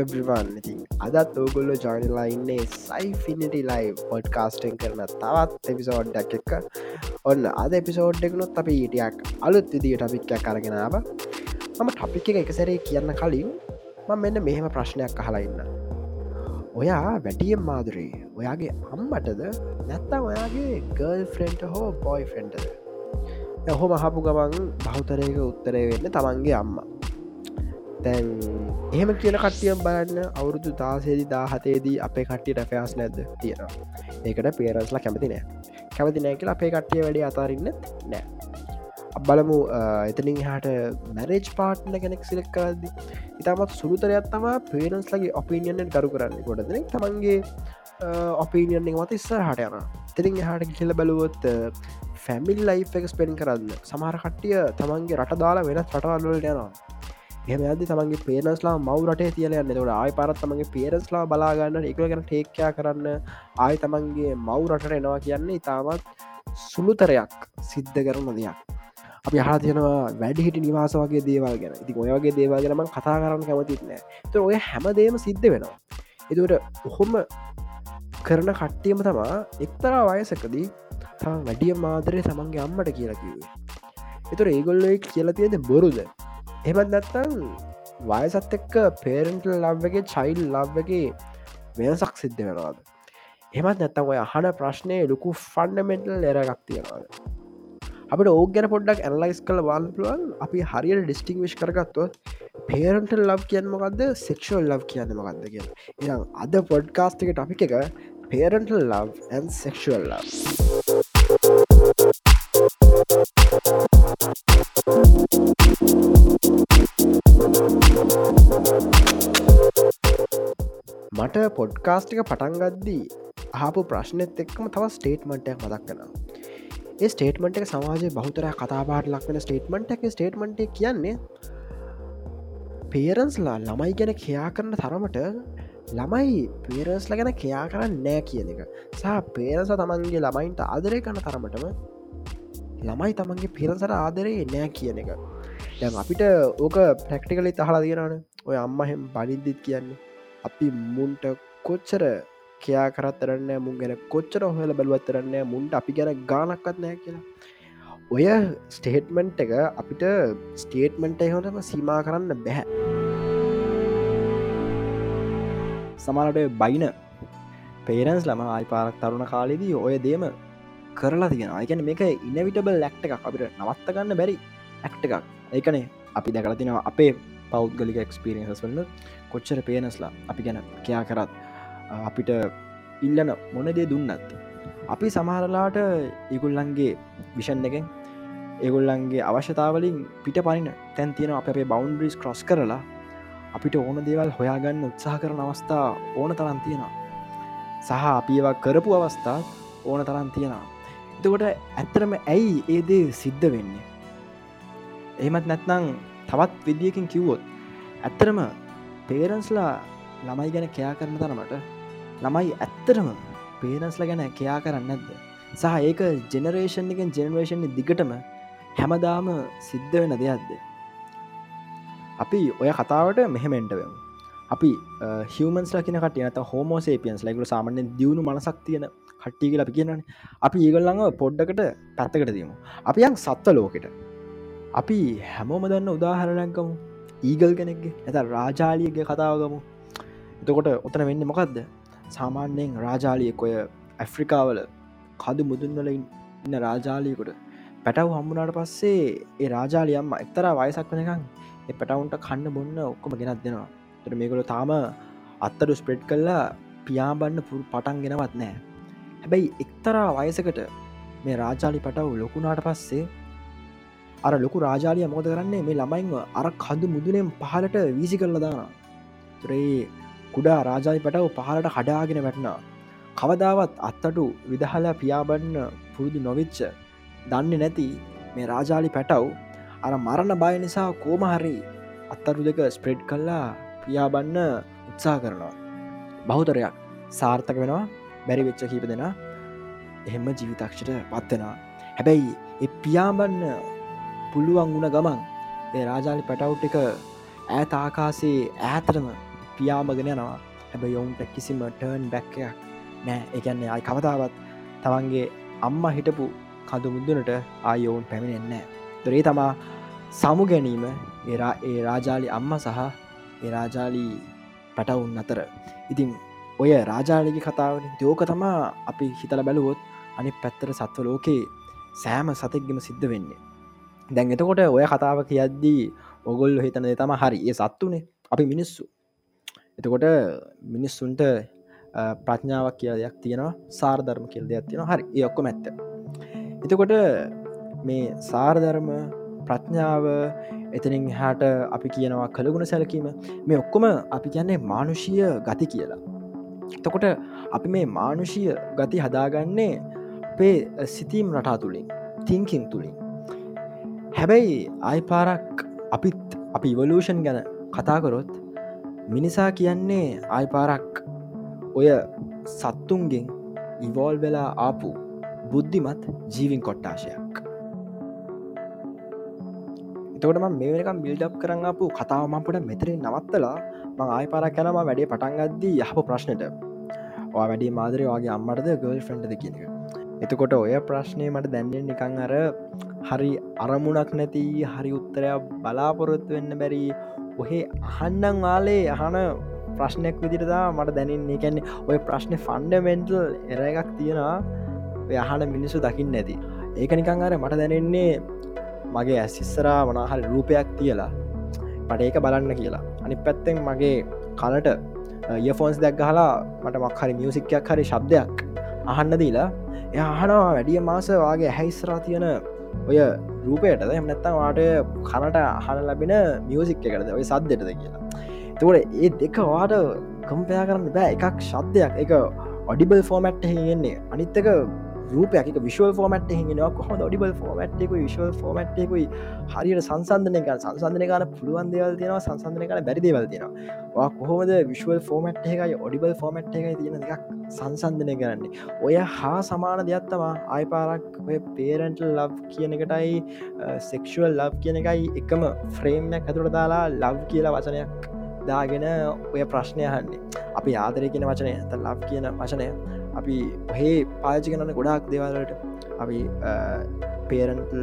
Hello එබ්‍රිවන් ඉතින් අදත් ඕගොල්ල ජොයිනලා ඉන්නේ සයිෆිනිටි ලයි පොඩ්කාස්ටෙන් කරන තවත් එපිසෝඩ්ඩක් එක්ක ඔන්න අද එපිසෝඩ් එකනුත් අපි ඊටයක් අලුත් විදිී ටපික්යක් කරගෙනාව මම ටපික් එක එකසරේ කියන්න කලින් ම මෙන්න මෙහෙම ප්‍රශ්නයක් අහලා ඉන්න. ඔයා වැඩියම් මාදුරේ. ඔයාගේ අම්මටද නැත්තා ඔයාගේ ගල් ෆ්‍රෙන්ට් හෝ බොයි ෆ්‍රෙන්ටද ඔහොම හපු ගමන් බෞතරයක උත්තරය වෙන්න තමන්ගේ අම්මා. තැන් එහෙම කියන කට්ටියම් බලන්න අවුරුදු තාසේදි දාහතේදී අපේ කට්ටියට ෆෑස් නැද්ද තියෙනවා. ඒකට පේරන්ස්ලා කැමති නෑ. කැමති නෑ කියලා අපේ කට්ටිය වැඩි අතාරන්න නෑ. අබලමු එතනින් හට මැරේජ් පාට්න කෙනෙක් සිලෙක් කරදදි ඉතාමත් සුළුතරයක් තමා පේරන්ස්ලගේ ඔපිනියන්ෙන් කරු කරන්න ගොඩදන තමන්ගේ ඔපිනියන්ෙන් මත ඉස්සර හට යන තරින් හට කියල බැලුවොත් ෆැමිල් ලයි් එක ස්පෙන් කරන්න සමහර කට්ටිය තමන්ගේ රට දාලා වෙනත් රටවල්වලට යනවා. එහම ඇද තමන්ගේ පේනස්ලා මව් රටේ තියල යන්න. තොට ආය පරත් තමගේ පේරස්ලා බලාගන්න එක ගැන ටේක්කයා කරන්න. ආය තමන්ගේ මව් රටට එනවා කියන්නේ ඉතාමත් සුළුතරයක් සිද්ධ කරන දෙයක්. අපි හා තියෙනවා වැඩිහිට නිවාස වගේ දේවල් ගැන. ඉති ඔයගේ දේවල් ගැනම කතා කරන්න කැමතිත් නෑ. ත ඔය හැමදේම සිද්ධ වෙනවා. එතුට ඔහොම කරන කට්ටියම තමා එක්තරා වයසකදී තම වැඩිය මාදරය තමන්ගේ අම්මට කියලා කිවේ එතුර ඒගොල්ලො කියලා තියෙද බොරුද? එමත් නැත්තන් වයසත් එක්ක පේරෙන්ටල් ලබ්වගේ චයිල් ලබ්වගේ වෙනසක් සිද්ධ වෙනවාද එමත් නැත්තම ඔය අහන ප්‍රශ්නය ලොකු ෆන්ඩමෙන්ටල් එරගක් තියෙනවාද අපට ඕක ගැන පොඩ්ඩක් ඇනලයිස් කළ වාල් පුළුවන් අපි හරියට ඩිස්ටිං විශ් කරගත්තුව පේරන්ටල් ලබ් කියන්න මොකක්ද සෙක්ෂල් ලබ් කියන්න මොකක්ද කිය එනම් අද පොඩ්කාස්ට එක ටපි එක පේරන්ටල් ලබ් ඇන් සෙක්ෂල් ලබ් මට පොඩ්කාස්ටික පටන්ගද්දී ආපු ප්‍රශ්නත් එක්කම තව ස්ටේට්මටයක් මදක් කන ඒ ස්ටේට්මට එක සමාජ බහතර කතාපාට ලක්වෙන ස්ටේට්මට එක ස්ටේට්මට කියන්නේ පේරන්ස්ලා ළමයි ගැන කයා කරන තරමට ළමයි පේරන්ස්ල ගැන කයා කරන්න නෑ කියන එක. සහ පේරස තමන්ගේ ළමයින්ට ආදරය කන තරමටම ළමයි තමන්ගේ පිරසට ආදරේ නෑ කියන එක. දැන් අපිට ඕක ප්‍රක්ටිකලි තහලා තියෙනන ඔය අම්මහෙම බනිද්දිත් කියන්නේ. අපි මුන්ට කොච්චර කයා කරත්තරන්න මුන් ගැන කොච්චර හොල බැලුවත්තරන්න මුන්ට අපි ගැන ගානක්වත් නෑ කියලා. ඔය ස්ටේට්මන්ට් එක අපිට ස්ටේට්මන්ට හොටම සීමා කරන්න බැහැ සමානට බයින පේරන්ස් ලම ආයි පාරක් තරුණ කාලෙදී ඔය දේම කරලා තියෙන අයකැන මේක ඉනවිටබල් ලැක්ට එකක්. අපිට නවත්තගන්න බැරි ඇක්ට එකක්. ඒකනේ අපි දැකල තිනවා අපේ පෞද්ගලික එක්ස්පිරියන්ස් වන්න කොච්චර පේනස්ලා අපි ගැන කයා කරත් අපිට ඉල්ලන මොනදේ දුන්නත්. අපි සමහරලාට ඉගුල්ලන්ගේ විෂන් එකෙන් ඒගොල්ලන්ගේ අවශ්‍යතාවලින් පිට පනින තැන් තියෙන අප අපේ බෞන්ඩරිස් ක්‍රොස් කරලා අපිට ඕන දේවල් හොයාගන්න උත්සාහ කරන අවස්ථා ඕන තරන් තියෙනවා. සහ අපිවා කරපු අවස්ථාත් ඕන තරන් තියෙනවා. එතකොට ඇත්තරම ඇයි ඒදේ සිද්ධ වෙන්නේ? එහෙමත් නැත්නං තවත් විදිියකින් කිව්වොත් ඇත්තරම පේරන්ස්ලා ළමයි ගැන කයා කරන තරමට ළමයි ඇත්තරම පේරන්ස්ල ගැන කයා කරන්න නැද්ද? සහ ඒක ජෙනරේෂන් එකෙන් ජෙනරේෂන් දිගටම හැමදාම සිද්ධ වෙන දෙයක්ද? අපි ඔය කතාවට මෙහෙමෙන්ටවමු අපි හමන්ස් ලකින කට නත හෝමෝසේපියන්ස් ලයිකු සාමනෙන් දියුණු මනසක් තියෙන කට්ටිය කියලා අපි කියනන අපි ඒගල්ලඟ පොඩ්ඩකට පැත්තකට දීමු. අපියන් සත්ව ලෝකෙට. අපි හැමෝම දන්න උදාහරණයක්කමු ඊගල් කෙනෙක්ගේ ඇත රාජාලියගේ කතාවගමු එතකොට ඔතන වෙන්න මොකක්ද සාමාන්‍යයෙන් රාජාලියෙක් ඔය ඇෆ්‍රිකාවල කදු මුදුන්වල ඉන්න රාජාලියකුට පැටව් හම්බුනාට පස්සේ ඒ රාජාලියම්ම එක්තරා වයසක් වනකං එ පැටවුන්ට කන්න බොන්න ඔක්කොම ගෙනත් දෙනවා. තර මේකොල තාම අත්තරු ස්ප්‍රෙඩ් කල්ලා පියාබන්න පුරු පටන් ගෙනවත් නෑ හැබැයි එක්තරා වයසකට මේ රාජාලි පටව් ලොකුනාට පස්සේ අර ලොකු රාජාලිය මොද කරන්නේ? මේ ළමයින්ව අර කඳු මුදුනෙන් පහලට වීසි කරල දාන තුරේ කුඩා රාජාලි පටව පහලට හඩාගෙන වැටනා කවදාවත් අත්තටු විදහලා පියාබන්න පුරුදු නොවිච්ච දන්න නැති මේ රාජාලි පැටව් අර මරණ බය නිසා කෝමහරි අත්තරු දෙක ස්ප්‍රෙඩ් කල්ලා පියාබන්න උත්සා කරනවා. බහුතරයක් සාර්ථක වෙනවා බැරි වෙච්ච කීප දෙෙන එහෙම ජීවිතක්ෂට පත්වෙනවා හැබැයි එ පියාබන්න පුළුවන් වුණ ගමන් ඒ රාජාලි පැටව් එක ඈත ආකාසේ ඈතරම පියාමගෙන යනවා. හැබ යොවුන්ට කිසිම ටර්න් බැක්කයක් නෑ එකන්නේ අයි කවතාවත් තමන්ගේ අම්ම හිටපු කඳු මුදුනට ආයෝවන් පැමිණෙන්නේ දොරේ තමා සමු ගැනීම එරා ඒ රාජාලි අම්ම සහ ඒ රාජාලී පැටවුන් අතර. ඉතින් ඔය රාජාලිකි කතාවන දෝක තමා අපි හිතල බැලුවොත් අනි පැත්තර සත්ව ලෝකයේ සෑම සතෙක්ගෙම සිද්ධ වෙන්නේ. දැන් එතකොට ඔය කතාව කියද්දී ඔගොල්ල හිතන තම හරි. ඒ සත්තුනේ. අපි මිනිස්සු. එතකොට මිනිස්සුන්ට ප්‍රඥාවක් කිය දෙයක් තියෙනවා. සාර්ධර්ම කියල් දෙයක් තියෙන හරි. ඒ ඔක්කො මැත්ත එතකොට මේ සාර්ධර්ම ප්‍රඥාව එතනින් හට අපි කියනවා කළගුණ සැලකීම. මේ ඔක්කොම අපි කියන්නේ මානුෂීය ගති කියලා. එතකොට අපි මේ මානුෂීය ගති හදාගන්නේ අපේ සිතීම් රටා තුළින් තිංකින් තුළින් හැබැයි ආයි පාරක් අපිත් අපි ඉවලූෂන් ගැන කතාකරොත් මිනිසා කියන්නේ ආයි පාරක් ඔය සත්තුන්ගෙන් ඉවෝල් වෙලා ආපු බුද්ධිමත් ජීවින් කොට්ටාශයක්. එතකට මේකම් බිල්ඩප් කරන්න අපපු කතාවමපට මෙතරින් නවත්තලා මං ආය පාරක් කැනම වැඩේ පටන්ගද්දී යහප ප්‍රශ්නයට වැඩි මාදරය වගේ අම්මටද ගල් ෆ්‍රන්ටද කියන එතකොට ඔය ප්‍රශ්නය මට දැන්නෙන් නිකං අර හරි අරමුණක් නැති හරි උත්තරයක් බලාපොරොත්තු වෙන්න බැරි ඔහේ අහන්නම් වාලේ අහන ප්‍රශ්නයක් විදිරදා මට දැනන්නේ. කැන්නේ ඔය ප්‍රශ්නය ෆන්ඩමෙන්ටල් එර එකක් තියෙනවා. යහන මිනිස්සු දකින්න නැති ඒක නිකං අර මට දැනෙන්නේ මගේ ඇසිස්සරා වනාහරි රූපයක් තියලා මට ඒක බලන්න කියලා. අනි පැත්තෙන් මගේ කලට යෆෝන්ස් දැක් ගහලා මට මක්හරි මියසික්යක් හරි ශබ්දයක් අහන්න දීලා එය අහනවා වැඩිය මාස වගේ හැයිස්රා තියෙන ඔය රූපයට එමනැත්තම් වාට කනට අහන ලබෙන මියසික් එකකරද ඔය සද්දෙටද කියලා. තවට ඒ දෙක වාට කම්පයා කරන්න බෑ. එකක් ශබ්දයක් එක ඔඩිබල් ෆෝමැට් හෙගෙන්නේ අනිත්තක රූපයක්. විශල් ෆෝමට් හිෙනවා කොහොම ඩිබල් ෆෝමට්ෙකු විශල් ෆෝමට්ෙකුයි හරියට සංසන්ධනය ගන සංසන්ධනය ගන පුළුවන් දෙවල් තියෙනවා. සංසන්ධනය කන බැරිදවල් තියෙනවා. කොහොමද විශවල් ෆෝමට් එකයි ඔඩිබල් ෆෝමට් එකයි තියෙන එකක් සංසන්ධනය කරන්නේ? ඔය හා සමාන දෙයක්ත්තමා ආයිපාරක් ඔය පේරන්ට ලව් කියන එකටයි සෙක්ෂුවල් ලව් කියන එකයි එකම ෆ්‍රේම්යක් ඇතුට දාලා ලව් කියලා වචනයක් දාගෙන ඔය ප්‍රශ්නය හන්නේ අපි ආදරය කියන වචනය ඇත ලව් කියන වචනය අපි ඔහේ පාචි කනන්න ගොඩාක් දෙවල්ලට අපි පේරන්ටල්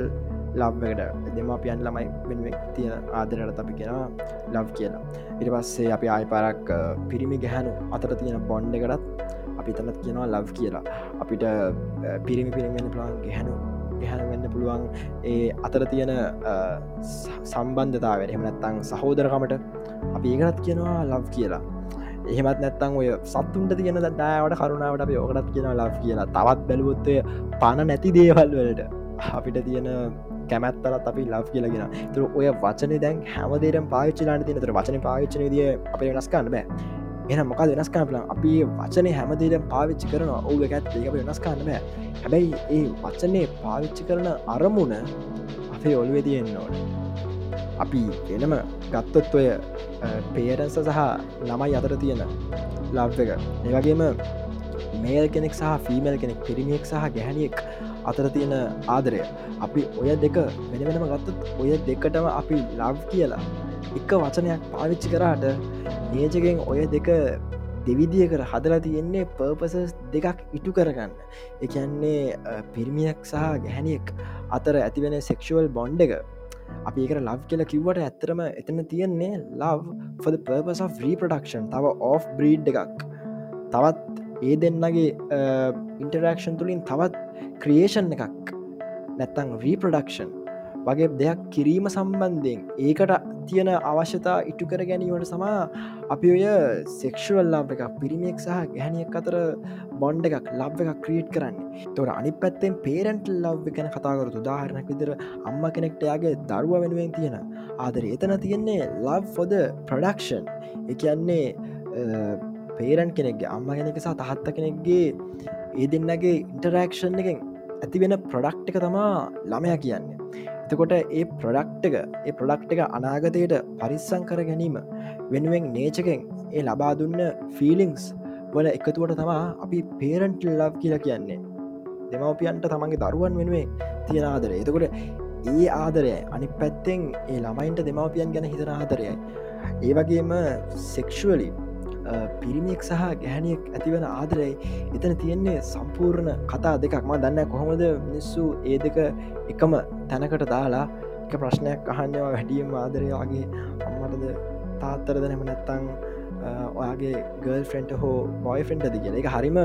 ලබ්කට දෙමපියන් ළමයි වෙනුවෙක් තියෙන ආදරයට අපි කියෙන ලව් කියලා. ඉට පස්සේ අපි ආය පරක් පිරිමි ගැහැනු අතර තියෙන බොන්්ඩ එකටත් අපි තනත් කියනවා ලව් කියලා. අපිට පිරිමි පිරිමෙන ප්ලාන් ගැහැනු ගැහැන වෙන්න පුළුවන්. ඒ අතර තියෙන සම්බන්ධතාව එහමනැත්තං සහෝදරකමට අපි ඒකත් කියනවා ලව් කියලා. එහෙමත් නැත්තං ඔය සත්තුන්ට තියෙන දදාවට කරුණාවට අප යෝකටත් කියෙන ලක් කියලා. තවත් බැලුවොත්තය පණ නැති දේවල් වලට අපිට තියෙන කැමැත්තලත් අපි ලව් කියලගෙන තුර ඔය වචන දැන් හැමදේරම් පාච්චිලාට තිනතර වචන පාච්චන දිය අප වෙනස්කන්න බෑ. එන මොක වෙනස්කාන්න පලන් අපි වචනය හැමදේරම් පාවිච්චි කරන ඕග ඇත් ඒක වෙනස්කාන්න බෑ. හැබැයි ඒ වචනය පාවිච්චි කරන අරමුණ අපේ ඔල්ුවේ තියෙන්න්න ඕන. අපි එනම ගත්තොත් ඔය පේරන්ස සහ ළමයි අතර තියෙන ලබ් එක. ඒවගේම මේල් කෙනෙක් සහ ෆීමල් කෙනෙක් පිරිමියෙක් සහ ගැහැනියෙක් අතර තියෙන ආදරය. අපි ඔය දෙක වෙන වෙනම ගත්තත් ඔය දෙකටම අපි ලව් කියලා එක වචනයක් පාවිච්චි කරාට නේජකෙන් ඔය දෙක දෙවිදිය කර හදලා තියෙන්නේ පර්පසස් දෙකක් ඉටු කරගන්න. එකන්නේ පිරිමියක් සහ ගැහැනියෙක් අතර ඇතිවෙන සෙක්ෂුවල් බොන්්ඩ එක. අපි ඒකට ලව් කියලා කිව්වට ඇත්තරම එතන තියෙන්නේ love for the purpose of reproduction තව ඔෆ් බ්‍රීඩ් එකක්. තවත් ඒ දෙන්නගේ ඉන්ටරක්ෂන් තුළින් තවත් ක්‍රියේෂන් එකක්. නැත්තං රීපඩක්ෂන් වගේ දෙයක් කිරීම සම්බන්ධයෙන් ඒකට තියෙන අවශ්‍යතා ඉටු කර ගැනීමට සමා අපි ඔය සෙක්ෂුවල් ලාබ් එකක් පිරිමියෙක් සහ ගැහනියක් අතර බොන්්ඩ එකක් ලබ් එකක් ක්‍රියට් කරන්නේ. තොර අනි පැත්තෙන් පේරන්ට ලව් ගැන කතාකරතු දාහරනක් විදිර අම්ම කෙනෙක්ටයාගේ දරුව වෙනුවෙන් තියෙන ආදර එතන තියෙන්නේ ලව් ෆොද ප්‍රඩක්ෂන් එකන්නේ පේරන් කෙනෙක්ගේ අම්ම කෙනෙක සහ තහත්ත කෙනෙක්ගේ ඒ දෙන්නගේ ඉන්ටරක්ෂන් එකෙන් ඇති වෙන ප්‍රඩක්් එක තමා ළමය කියන්නේ. එතකොට ඒ ප්‍රඩක්් එක ඒ ප්‍රඩක්් එක අනාගතයට පරිස්සං කර ගැනීම වෙනුවෙන් නේචකෙන් ඒ ලබා දුන්න ෆීලිංස් වල එකතුවට තමා අපි පේරන්ට් ලව් කියලා කියන්නේ. දෙමවපියන්ට තමන්ගේ දරුවන් වෙනුවේ තියෙන ආදරය. එතකොට ඒ ආදරය අනි පැත්තෙන් ඒ ළමයින්ට දෙමවපියන් ගැන හිතන ආදරයයි. ඒ වගේම සෙක්ෂුවලි පිරිමියෙක් සහ ගැහැනියෙක් ඇතිවෙන ආදරයි එතන තියෙන්නේ සම්පූර්ණ කතා දෙකක්ම දන්න කොහොමද මිනිස්සු ඒ දෙක එකම තැනකට දාලා එක ප්‍රශ්නයක් අහන්නවා වැඩියම් ආදරයාගේ අම්මටද තාත්තරද නැම නැත්තං ඔයාගේ ගල් ෆ්‍රෙන්ට් හෝ බොයි ෆෙන්ට් ඇති කියල. එක හරිම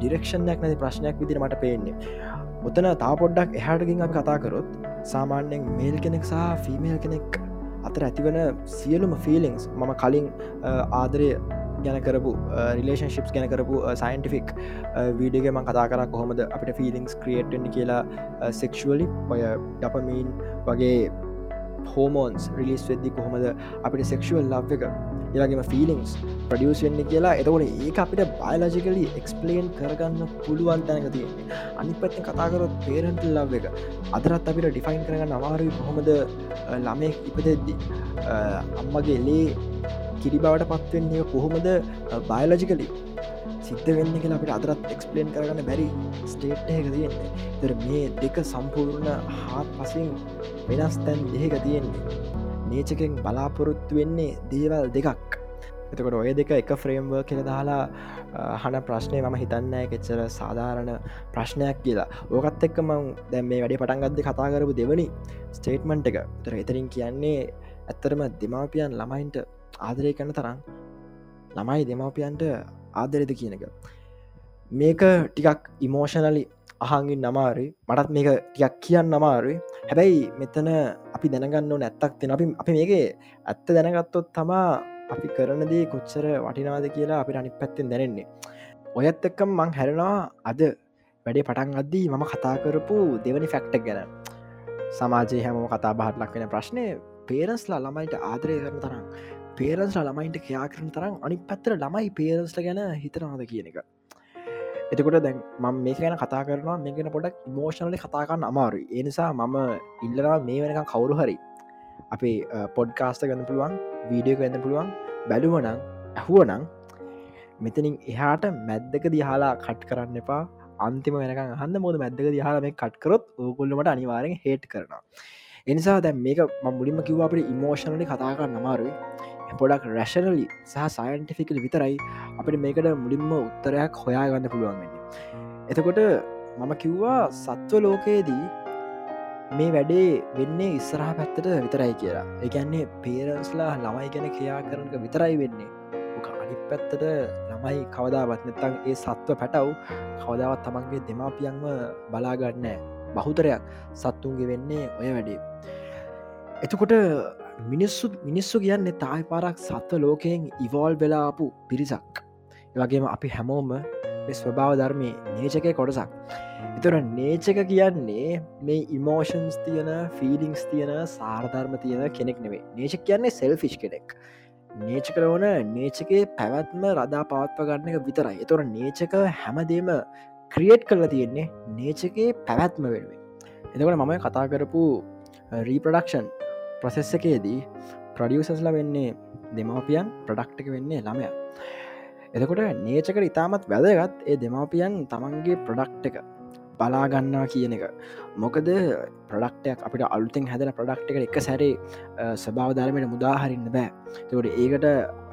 ඩිරක්ෂණයක් නැති ප්‍රශ්නයක් විදිර මට පේන්නේ. ඔතන තා පොඩ්ඩක් එහටකින් අපි කතාකරොත් සාමාන්‍යෙන් මේල් කෙනෙක් සහ ෆිමේල් කෙනෙක් අතර ඇතිවන සියලුම ෆිලිංස් මම කලින් ආදරය ගැන කරපු රිලේෂන්ශිප්ස් ගැන කරපු සයින්ටිෆික් වීඩියග මං කතා කර කොහොමද අපිට ෆිලිංස් ක්‍රියට්න්න කියලා සෙක්ෂුවලි ඔය ඩපමීන් වගේ හෝමෝන්ස් රිලිස් වෙද්දි කොහොමද අපිට සෙක්ෂුවල් ලබ් එක ඒගේම ෆිලිංස් ප්‍රඩියස් වෙන්න කියලා. එතකොට ඒ අපිට බයලජිකලි එක්ස්පලේන් කරගන්න පුළුවන් තැනක තියෙන්නේ. අනි පත්ත කතාකරොත් පේරන්ට ලබ් එක අදරත් අපිට ඩිෆයින් කරගන්න අමාරුයි කොහොමද ළමය ඉපදෙද්දි අම්මගේ ලේ කිරි බවට පත්වෙන්නේ කොහොමද? බයලජිකලි සිද්ධ වෙන්න කියලා අපිට අදරත් එක්ස්පලේන් කරගන්න බැරි ස්ටේට් එක තියෙන්නේ. තර මේ දෙක සම්පූර්ණ හාත් පසින් වෙනස් තැන් දෙක තියෙන්නේ. නේචකෙන් බලාපොරොත්තු වෙන්නේ දේවල් දෙකක්. එතකොට ඔය දෙක එක ෆ්‍රේම්ව කෙළ දාලා හන ප්‍රශ්නය මම හිතන්න කෙච්චර සාධාරණ ප්‍රශ්නයක් කියලා. ඕකත් එක්ක මං දැම් මේ වැඩි පටන්ගත්ද කතා කරපු දෙවනි ස්ටේට්මන්ට් එක. තර එතරින් කියන්නේ ඇත්තරම දෙමාපියන් ළමයින්ට ආදරය කන්න තරම් ළමයි දෙමාපියන්ට ආදරෙද කියන එක. මේක ටිකක් ඉමෝෂනලි අහගින් නමාරි මටත් මේක ටියක් කියන්න අමාරුයි. හැබැයි මෙතන අපි දැනගන්න නැත්තක් තින අපි අපි මේකේ ඇත්ත දැනගත්තොත් තමා අපි කරනදී කොච්චර වටිනාද කියලා අපි අනි පැත්තෙන් දැනෙන්නේ. ඔයත් එක්කම් මං හැරෙනවා අද වැඩේ පටන් අද්දී මම කතා කරපු දෙවනි ෆැක්ටක් ගැන. සමාජය හැම කතා බහත් ලක් වෙන ප්‍රශ්නය පේරස්ලා ළමයිට ආදරය කරන තරම් පේරන්ස්ලා ළමයින්ට කයා කරන තරම් අනි පත්තර ළමයි පේරස්ට ගැන හිතනවාද කියන එක. එතකොට දැන් මම මේක ගැන කතා කරනවා. මේගෙන පොඩක් මෝෂණලි කතාකන්න අමාරු ඒනිසා මම ඉල්ලනවා මේ වෙනක කවුරු හරි අපේ පොඩ්කාස්ට ගන්න පුළුවන් වීඩියෝ ගන්න පුළුවන් බැලුවනං ඇහුවනං මෙතනින් එහාට මැද්දක දිහාලා කට් කරන්න එපා. අන්තිම වෙනක හන්න මොද මැද්දක දිහාල මේ කට්කරොත් ඕකුල්ලමට අනිවාරෙන් හේට කරනවා. එනිසා දැන් මේක මුලින්ම කිව අපට ඉමෝෂණලි කතා කරන්න අමාරුයි. පොඩක් රැශනලි සහ සයින්ටිෆිකල් විතරයි අපිට මේකට මුලින්ම උත්තරයක් හොයා ගන්න පුළුවන්ගන්න එතකොට මම කිව්වා සත්ව ලෝකයේදී මේ වැඩේ වෙන්නේ ඉස්සරහ පැත්තට විතරයි කියලා. එකන්නේ පේරන්ස්ලා ළමයි ගැන කයා කරනක විතරයි වෙන්නේ. අනි පැත්තට ළමයි කවදාවත් නැතන් ඒ සත්ව පැටව් කවදාවත් තමන්ගේ දෙමාපියන්ව බලාගන්න බහුතරයක් සත්තුන්ගේ වෙන්නේ ඔය වැඩේ. එතකොට මිනිස්සු මිනිස්සු කියන්න තායි පාරක් සත්ව ලෝකයෙන් ඉවෝල් වෙලාපු පිරිසක්. වගේම අපි හැමෝම ස්වභාව ධර්මය නේචකය කොටසක්. එතර නේචක කියන්නේ මේ ඉමෝෂන්ස් තියන ෆිලිංස් තියන සාර්ධර්ම තියෙන කෙනෙක් නෙවේ නේචක කියන්නේ සෙල්ෆිෂ් කෙනෙක්. නේච කරවන නේචකේ පැවැත්ම රදා පවත්ව ගන්න එක විතරයි. එතොර නේචක හැමදේම ක්‍රියට් කරලා තියෙන්නේ නේචකේ පැවැත්ම වෙනුවෙන්. එතකට මම කතා කරපු uh, රීපඩක්ෂන් ප්‍රසෙස් එකේදී ප්‍රඩියසස්ල වෙන්නේ දෙමවපියන් ප්‍රඩක්්ක වෙන්නේ ළමය. එතකොට නේචකට ඉතාමත් වැදගත් ඒ දෙමවපියන් තමන්ගේ ප්‍රඩක්් එක බලාගන්නවා කියන එක. මොකද ප්‍රඩක්ටයක් අපිට අලුතෙන් හැදල ප්‍රඩක්් එක එක සැරේ ස්භාවධර්මයට මුදාහරින්න බෑ. තකට ඒකට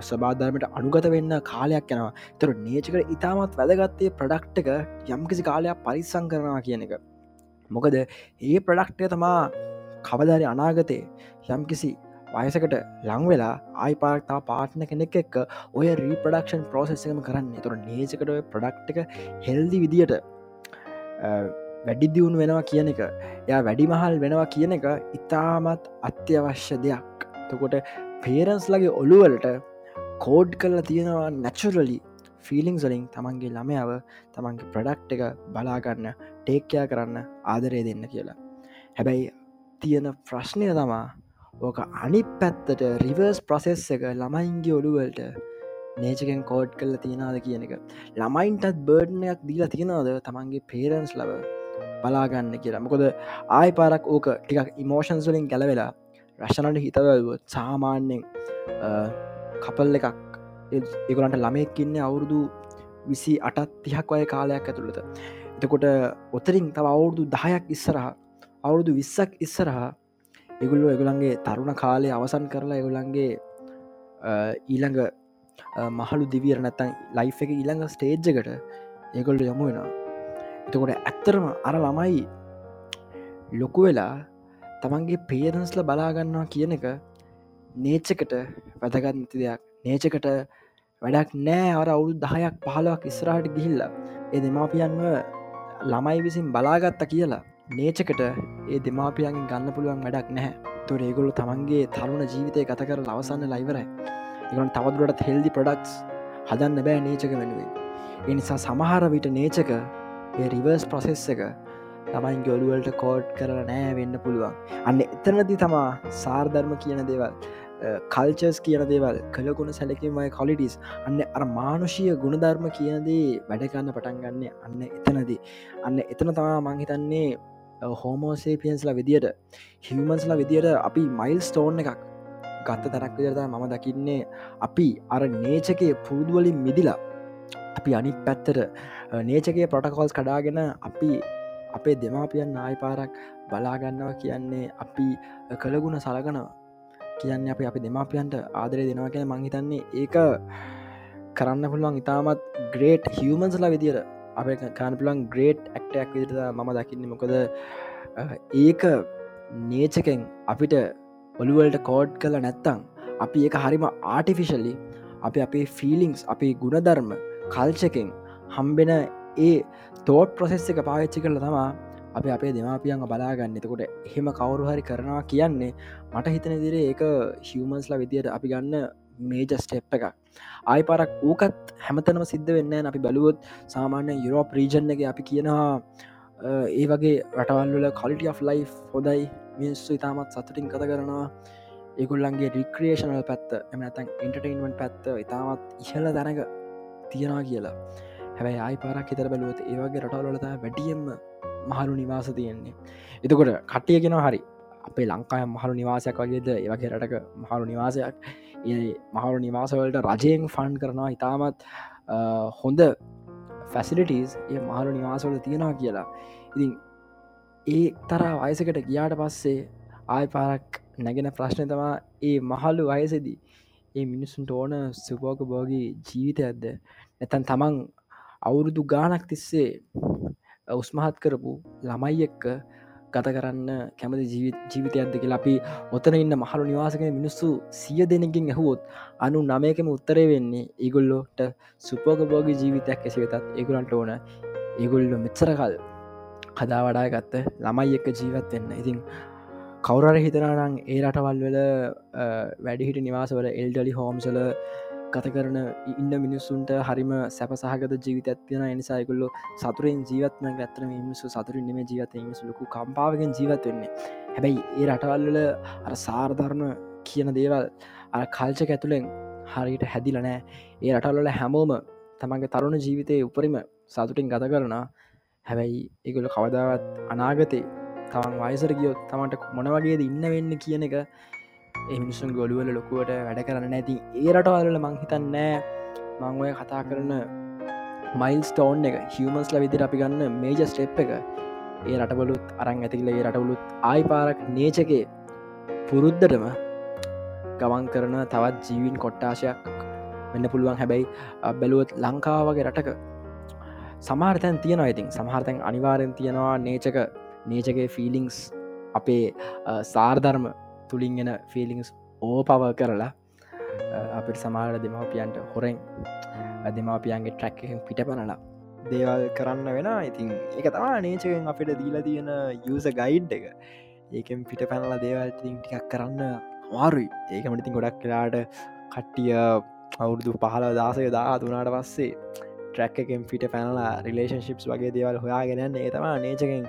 ස්භාධර්මයට අනුගත වෙන්න කාලයක් යනවා. තොර නේචකට ඉතාමත් වැදගත්තේ ප්‍රඩක්් එක යම්කිසි කාලයක් පරිස්සං කරනවා කියන එක. මොකද ඒ ප්‍රඩක්ටය තමා කවධරි අනාගතයේ යම්කිසි වයසකට ලංවෙලා ආයි පාර්තා පාට්න කෙනෙක් එක්ක ඔය රීපඩක්ෂන් ප්‍රෝසෙස්සකම කරන්න. තුර නේසකට ඔය ප්‍රඩක්් එක හෙල්දි විදියට වැඩි දියුණු වෙනවා කියන එක ය වැඩි මහල් වෙනවා කියන එක ඉතාමත් අත්‍යවශ්‍ය දෙයක්. තකොට පේරන්ස් ලගේ ඔළුවලට කෝඩ් කරලා තියෙනවා නැචුරලි ෆිලිං සලින් තමන්ගේ ළමයාව තමන්ගේ ප්‍රඩක්් එක බලාගන්න ටේක්කයා කරන්න ආදරය දෙන්න කියලා. හැබැයි තියෙන ප්‍රශ්නය තමා. ඕක අනි පැත්තට රිවර්ස් ප්‍රසෙස් එක ළමයින්ගේ ඔඩුවලට නේචකෙන් කෝඩ් කල්ල තියෙනද කියන එක. ළමයින්ටත් බර්ඩ්නයක් දීලා තියෙනවද තමන්ගේ පේරන්ස් ලව බලාගන්න කියලා. මොකොද ආය පාරක් ඕක ටිකක් ඉමෝෂන්ස් වලින් ගැලවෙලා රශනට හිතවල්ව සාමාන්‍යෙන් කපල් එකක් එගලන්ට ළමෙක්කින්න අවුරුදු විසි අටත් තිහක් අය කාලයක් ඇතුළට එතකොට ඔතරින් තව අවුරුදු දහයක් ඉස්සරහා අවුරුදු විස්සක් ඉස්සරහා එගුල්ලු එගුලන්ගේ තරුණ කාලය අවසන් කරලා එගුලන්ගේ ඊළඟ මහලු දිවියර නැත්තන් ලයි් එක ඉළඟ ස්ටේජ්ජකට ඒකොල්ට යොමු වෙනවා. එතකොට ඇත්තරම අර ළමයි ලොකු වෙලා තමන්ගේ පේරන්ස්ල බලාගන්නවා කියන එක නේච්චකට වැදගත් නැති දෙයක් නේචකට වැඩක් නෑ. අර අවුදු දහයක් පහලක් ඉස්රාට ගිහිල්ල ඒ දෙමාපියන්ව ළමයි විසින් බලාගත්ත කියලා නේචකට ඒ දෙමාපියන්ගෙන් ගන්න පුළුවන් වැඩක් නැහැ. තුර ඒගොලු තමන්ගේ තරුණ ජීවිතය ගත කර ලවසන්න ලයිවරයි එගන් තවදුරට හෙල්දි ප්‍රඩක්ස් හදන්න බෑ නේචක වෙනුවේ එනිසා සමහර විට නේචක ඒ රිවර්ස් ප්‍රොසෙස් එක තමයින් ගොලුවලට කෝඩ් කරලා නෑ වෙන්න පුළුවන්. අන්න එතනදි තමා සාර්ධර්ම කියන දේවල් කල්චස් කියන දේවල් කළගුණ සැලකීමයි කොලිටිස් අන්න අර මානුෂීය ගුණධර්ම කියනදේ වැඩකන්න පටන් ගන්න අන්න එතනදී. අන්න එතන තමා මංහිතන්නේ හෝමෝසේපියන්ස්ලා විදියට හිවමන්ස්ලා විදියට අපි මයිල් ස්ටෝන් එකක් ගත්ත තරක් විදිරත මම දකින්නේ. අපි අර නේචකය පුරුදුවලින් මිදිලා අපි අනික් පැත්තර නේචකේ පොටකෝල්ස් කඩාගෙන අපි අපේ දෙමාපියන් ආය පාරක් බලාගන්නවා කියන්නේ අපි කළගුණ සලගනවා කියන්න අප අපි දෙමාපියන්ට ආදරය දෙනවා කියෙන මංහිතන්නේ ඒක කරන්න පුළුවන් ඉතාමත් ග්‍රේට් හිවමන්ස්ලා විදිර අප කානපුලන් ග්‍රේට් ඇක්ටක් විදිට මම දකින්න. මොකද ඒක නේචකෙන් අපිට ඔළුවල්ට කෝඩ් කළ නැත්තං අපි ඒක හරිම ආටිෆිශල්ලි අපි අපේ ෆිලිංස් අපේ ගුණධර්ම කල්චකෙන් හම්බෙන ඒ තෝට් ප්‍රොසෙස් එක පාච්චි කරල තමා අප අපේ දෙමාපියන් බලාගන්න. එතකොට එහෙම කවුරු හරි කරනවා කියන්නේ මට හිතන දිර ඒක හිවමන්ස්ලා විදියට අපි ගන්න මේජ ස්ටෙප් එක ආයි පරක් ඕකත් හැමතනම සිද්ධ වෙන්න අපි බලුවොත් සාමාන්‍ය යුරෝප රීජන් එක අපි කියනවා ඒ වගේ රටවල්ල කොලිට of ලයි් හොදයි මිනිස්සු ඉතාමත් සතුටින් කත කරනවා. ඒකුල්ලන්ගේ රික්‍රේෂනල් පැත්ත එමනතන් ඉන්ටර්ටයින්මෙන්ට් පැත්ත ඉතාමත් ඉහල දැනක තියෙනවා කියලා. හැබැයි ආයි පාරක් හිතර බැලුවත ඒවගේ රටවලත වැඩියම්ම මහලු නිවාස තියෙන්නේ. එතකොට කට්ටියගෙන හරි අපේ ලංකාය මහලු නිවාසයක් වගේද? ඒවගේ රටක මහලු නිවාසයක්. ඒ මහලු නිවාසවලට රජයෙන් ෆන් කරනවා. ඉතාමත් හොඳ ෆැසිලිටස් ඒ මහලු නිවාසවල තියෙනවා කියලා. ඉතින් ඒ තර වයසකට ගියාට පස්සේ ආය පාරක් නැගෙන ප්‍රශ්නය තමා ඒ මහල්ලු වයසදී ඒ මිනිස්සුන්ට ඕන සුපෝක බෝගී ජීවිතයක්ද? නැතන් තමන් අවුරුදු ගානක් තිස්සේ උස්මහත් කරපු ළමයි එක්ක ගත කරන්න කැමති ජීවිතයක්ද කියලා. අපි ඔතන ඉන්න මහලු නිවාසක මිනිස්සු සිය දෙනකින් ඇහුවොත් අනු නමයකම උත්තරේ වෙන්නේ ඒගොල්ලොට සුපෝක බෝග ජීවිතයක් ඇසි වෙතත් ඒගුලන්ට ඕන ඒගොල්ලො මෙච්චරකල් කදා වඩා ගත්ත ළමයි එක්ක ජීවත් වෙන්න. ඉතින් කවුරර හිතනනම් ඒ රටවල් වල වැඩිහිට නිවාසවල එල්ඩලි හෝම්සල ගත කරන ඉන්න මිනිස්සුන්ට හරිම සැපසහගත ජීවිතත් තියෙන එනිසායකුල්ලො සතුරෙන් ජීවත්ම ගත්තර මිනිස්සු සතුරින් නෙම ජීවත මිනිසු ලොකු කම්පාවගෙන් ජීවත් වෙන්නේ. හැබැයි ඒ රටවල්ල අර සාර්ධර්ම කියන දේවල් අර කල්ච ඇතුළෙන් හරියට හැදිලනෑ ඒ රටල්ල හැමෝම තමන්ගේ තරුණ ජීවිතය උපරිම සතුටින් ගත කරන හැබැයි ඒගොල කවදාවත් අනාගතේ තමන් වයිසර ගියොත් තමන්ට මොනවගේද ඉන්න වෙන්න කියන එක එමිනිසුන් ගොඩුවල ලොකුවට වැඩ කරන්න ඇති ඒ රටවල්ල මංහිතන්නෑ මංඔය කතා කරන මයිල් ස්ටෝන් එක හිවමස්ල විදිර අපි ගන්න මේජ ස්ටෙප් එක. ඒ රටබලුත් අරං ඇතිකල ඒ රටවලුත් ආයි පාරක් නේචකේ පුරුද්ධටම ගමන් කරන තවත් ජීවින් කොට්ටාශයක් වෙන්න පුළුවන්. හැබැයි බැලුවත් ලංකාවගේ රටක සමාර්තැන් තියෙනවා ඉතින්. සමහර්තැන් අනිවාරෙන් තියෙනවා නේචක නේචගේ ෆිලිංස් අපේ සාර්ධර්ම තුළින්ගෙන ෆිලිංස් ඕ පව කරලා අපිට සමාල දෙමවපියන්ට හොරෙන් දෙමවපියන්ගේ ට්‍රැක්කෙන් පිට පනලා දේවල් කරන්න වෙන. ඉතින් එක තමා නේචකෙන් අපිට දීලා තියෙන යස ගයිඩ් එක. ඒකෙන් පිට පැනලා දේවල් ටිකක් කරන්න මාරුයි ඒකමටිතින් ගොඩක් කලාට කට්ටිය අවුරුදු පහල දාසය දා තුනාට පස්සේ ට්‍රැක් එකෙන් පිට පැනලා රිලේෂන්ශිප්ස් වගේ දේවල් හොයාගෙනන්න ඒ තමා නේචකෙන්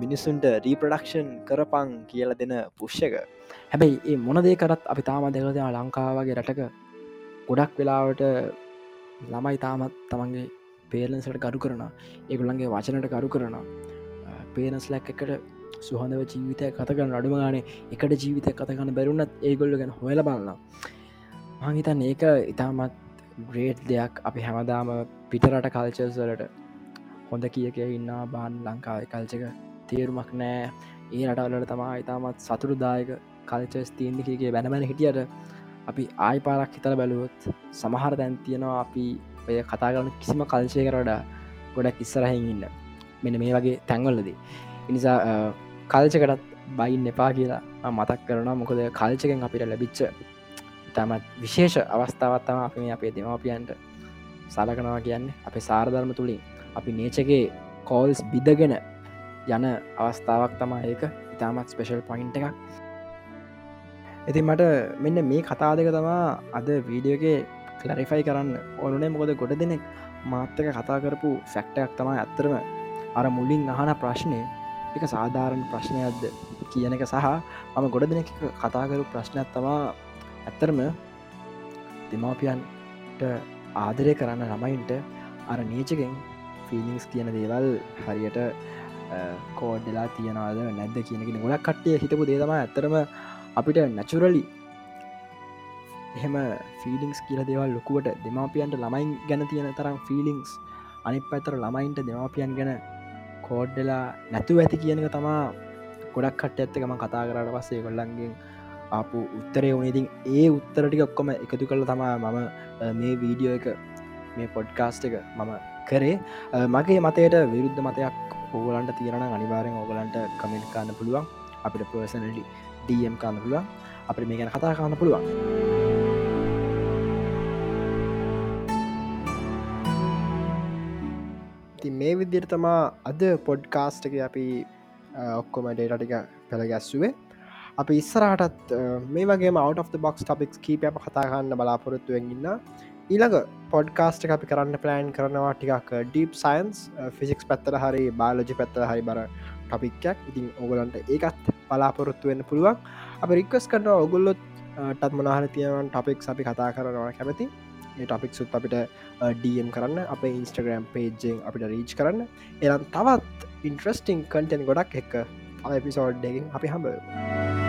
මිනිස්සුන්ට රීප්‍රඩක්ෂන් කරපං කියල දෙන පුෂ්‍යක හැබැයි ඒ මොනදේ කරත් අපි තාම දෙකද ලංකාවගේ රටක ගොඩක් වෙලාවට ළමයි තාමත් තමන්ගේ පේලන්සට ගරු කරන ඒගුල්ලන්ගේ වචනට ගරු කරන පේනස් ලැක් එකට සුහඳව ජීවිතය කතකන අඩුම ගානේ එකට ජීවිතය කතගන්න බැරුණත් ඒගොල්ල ගැන හොල බලන්න මංහිතන් ඒක ඉතාමත් ග්‍රේට් දෙයක්. අපි හැමදාම පිටරට කල්චර්සලට හොඳ කිය කිය ඉන්න බාන් ලංකාව කල්චක තේරුමක් නෑ. ඒ රටවලට තමා ඉතාමත් සතුරුදායක කල්චස් තියන්දිකගේ බැනමැන හිටියට අපි ආයි පාරක් හිතල බැලුවොත් සමහර දැන් තියෙනවා අපි ඔය කතා කරන කිසිම කල්ශය කරඩා ගොඩක් ඉස්සරහෙන් ඉන්න. මෙන මේ වගේ තැන්වල්ලදී එනිසා කල්චකටත් බයින් එපා කියලා මතක් කරන මොකද කල්චකෙන් අපිට ලැබිච්ච තමත් විශේෂ අවස්ථාවත්තම අපි අපේ දෙමවපියන්ට සලකනවා කියන්නේ. අපේ සාරධර්ම තුළින් අපි නේචගේ කෝල්ස් බිදගෙන යන අවස්ථාවක් තමා ඒක. ඉතාමත් ස්පෙෂල් පොයින්ට එකක්. ඉති මට මෙන්න මේ කතා දෙක තමා අද වීඩියෝගේ කලරිෆයි කරන්න ඕනුනේ. මොකද ගොඩ දෙනෙක් මාත්තක කතා කරපු ෆැක්ටයක් තමයි ඇත්තරම අර මුලින් අහන ප්‍රශ්නය එක සාධාරණ ප්‍රශ්නයක්ද කියන එක සහ මම ගොඩ දෙනෙක් කතාකරු ප්‍රශ්නයක් තමා ඇත්තරම දෙමාපියන්ට ආදරය කරන්න ළමයින්ට අර නීචකෙන් ෆිලිංස් කියන දේවල් හරියට කෝඩ්ඩලා තියනවාද නැද්ද කියනගෙන ගොඩක් කට්ටිය හිතපු දේතම ඇතරම අපිට නැචුරලි එහෙම ෆිලිංස් කියල දේවල් ලොකුවට දෙමාපියන්ට ළමයින් ගැන තියෙන තරම් ෆිලිංස් අනි පැතර ළමයින්ට දෙමාපියන් ගැන කෝඩ්ඩලා නැතු ඇති කියනක තමා ගොඩක් කට ඇත්තකම කතා කරට පස්සේ කොල්ලන්ගෙන් ආපු උත්තරය වනඉතින් ඒ උත්තරටික ඔක්කොම එකතු කළ තමා මම මේ වීඩියෝ එක මේ පොඩ්කාස්ට එක මම කරේ. මගේ මතයට විරුද්ධ මතයක් ඕගලන්ට තියෙන අනිවාරෙන් ඕගලන්ට කමෙන්ට් කාන්න පුළුවන්. අපිට පර්සනලි ඩම් කාන්න පුළුවන්. අපි මේ ගැන කතා කාන්න පුළුවන්. ති මේ විදිර තමා අද පොඩ්කාස්ට එක අපි ඔක්කොම ඩේටටික පෙළගැස්සුවේ අපි ඉස්සරහටත් මේ වගේ මවට of බොක්ස් ටොපික්ස් කීප කතාගන්න බලාපොරොත්තුවෙන්ගන්න ඊළඟ පොඩ්කාස්ට අපි කරන්න ප්ලෑන් කරනවා ටිකක් ඩීප් සයින්ස් ෆිසික්ස් පැත්තර හරි බාලජි පැත්තර හරි බර ටොපික්යක් ඉතින් ඔගලන්ට ඒකත් බලාපොරොත්තු වෙන්න පුළුවන්. අප රික්වස් කරන ඔගුල්ලොත් uh, ටත් මනාහර තියවන් ටොපික් අපි කතා කරනවා කැමති. ඒ ටොපික් සුත් අපිට uh, ඩම් කරන්න අප ඉන්ස්ටග්‍රම් පේජෙන් අපිට රීච් කරන්න. එනම් තවත් ඉන්ට්‍රස්ටිං කටෙන් ගොඩක් එක්ක එපිසෝඩ්ඩකින් අපි හම්බ